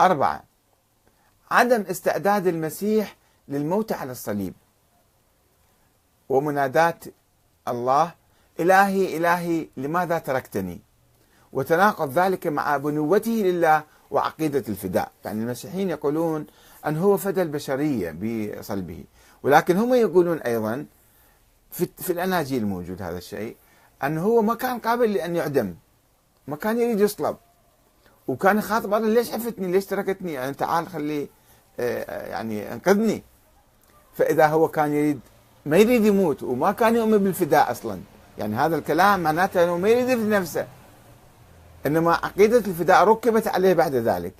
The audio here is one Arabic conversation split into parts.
أربعة. عدم استعداد المسيح للموت على الصليب. ومنادات الله إلهي إلهي لماذا تركتني؟ وتناقض ذلك مع بنوته لله وعقيدة الفداء. يعني المسيحيين يقولون أن هو فدى البشرية بصلبه. ولكن هم يقولون أيضا في, في الأناجيل موجود هذا الشيء أنه هو ما كان قابل لأن يعدم. ما كان يريد يصلب. وكان يخاطب الله ليش عفتني؟ ليش تركتني؟ يعني تعال خلي آه، يعني أنقذني. فإذا هو كان يريد ما يريد يموت وما كان يؤمن بالفداء أصلا. يعني هذا الكلام معناته أنه ما يريد يفدي نفسه. إنما عقيدة الفداء ركبت عليه بعد ذلك.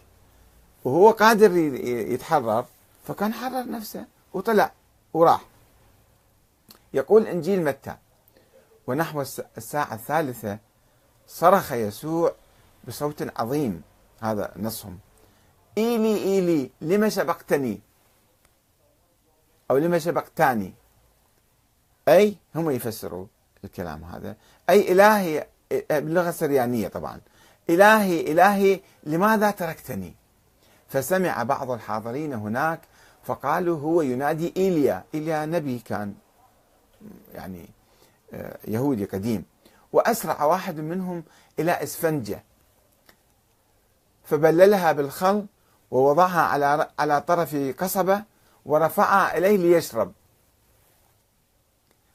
وهو قادر يتحرر فكان حرر نفسه وطلع وراح. يقول إنجيل متى؟ ونحو الساعة الثالثة صرخ يسوع بصوت عظيم هذا نصهم. إيلي إيلي لما سبقتني؟ أو لما سبقتاني؟ أي هم يفسروا الكلام هذا. أي إلهي باللغة السريانية طبعا. إلهي إلهي لماذا تركتني؟ فسمع بعض الحاضرين هناك فقالوا هو ينادي إيليا. إيليا نبي كان يعني آه، يهودي قديم. وأسرع واحد منهم إلى إسفنجة. فبللها بالخل ووضعها على على طرف قصبة ورفعها إليه ليشرب.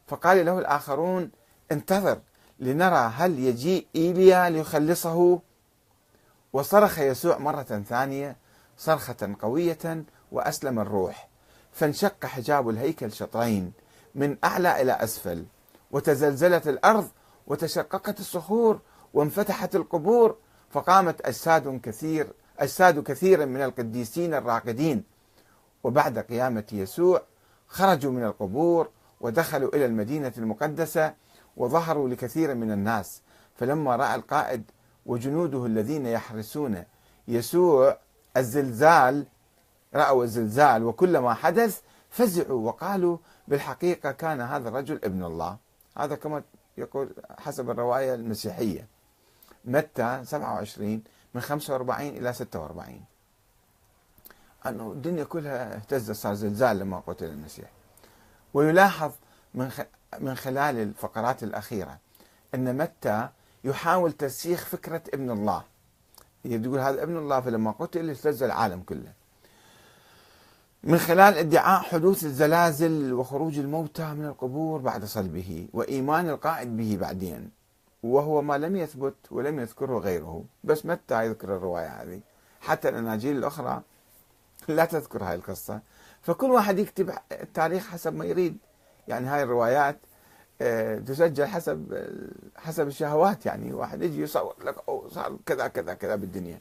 فقال له الآخرون انتظر لنرى هل يجيء إيليا ليخلصه. وصرخ يسوع مرة ثانية صرخة قوية وأسلم الروح فانشق حجاب الهيكل شطرين من أعلى إلى أسفل وتزلزلت الأرض وتشققت الصخور وانفتحت القبور فقامت أجساد كثير أجساد كثير من القديسين الراقدين. وبعد قيامة يسوع خرجوا من القبور ودخلوا إلى المدينة المقدسة وظهروا لكثير من الناس. فلما رأى القائد وجنوده الذين يحرسون يسوع الزلزال رأوا الزلزال وكل ما حدث فزعوا وقالوا بالحقيقة كان هذا الرجل ابن الله. هذا كما يقول حسب الرواية المسيحية. متى؟ 27 من 45 إلى 46 أنه الدنيا كلها اهتزت صار زلزال لما قتل المسيح ويلاحظ من من خلال الفقرات الأخيرة أن متى يحاول ترسيخ فكرة ابن الله. يقول هذا ابن الله فلما قتل اهتز العالم كله. من خلال ادعاء حدوث الزلازل وخروج الموتى من القبور بعد صلبه وإيمان القائد به بعدين. وهو ما لم يثبت ولم يذكره غيره. بس متى يذكر الرواية هذه؟ حتى الأناجيل الأخرى لا تذكر هاي القصة. فكل واحد يكتب التاريخ حسب ما يريد. يعني هاي الروايات آه، تسجل حسب حسب الشهوات. يعني واحد يجي يصور لك أو صار كذا كذا كذا بالدنيا.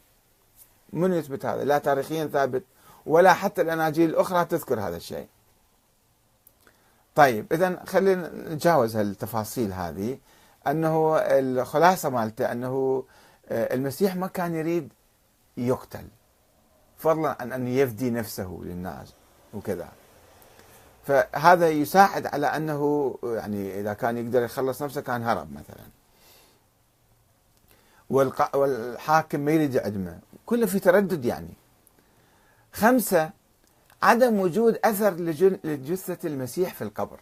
من يثبت هذا؟ لا تاريخيا ثابت ولا حتى الأناجيل الأخرى تذكر هذا الشيء. طيب إذا خلينا نتجاوز هالتفاصيل هذه. أنه الخلاصة مالته أنه آه، المسيح ما كان يريد يقتل فضلا عن أن يفدي نفسه للناس وكذا. فهذا يساعد على أنه يعني إذا كان يقدر يخلص نفسه كان هرب مثلا. والحاكم ما يريد يعدمه. كله في تردد يعني. خمسة عدم وجود أثر لجثة المسيح في القبر.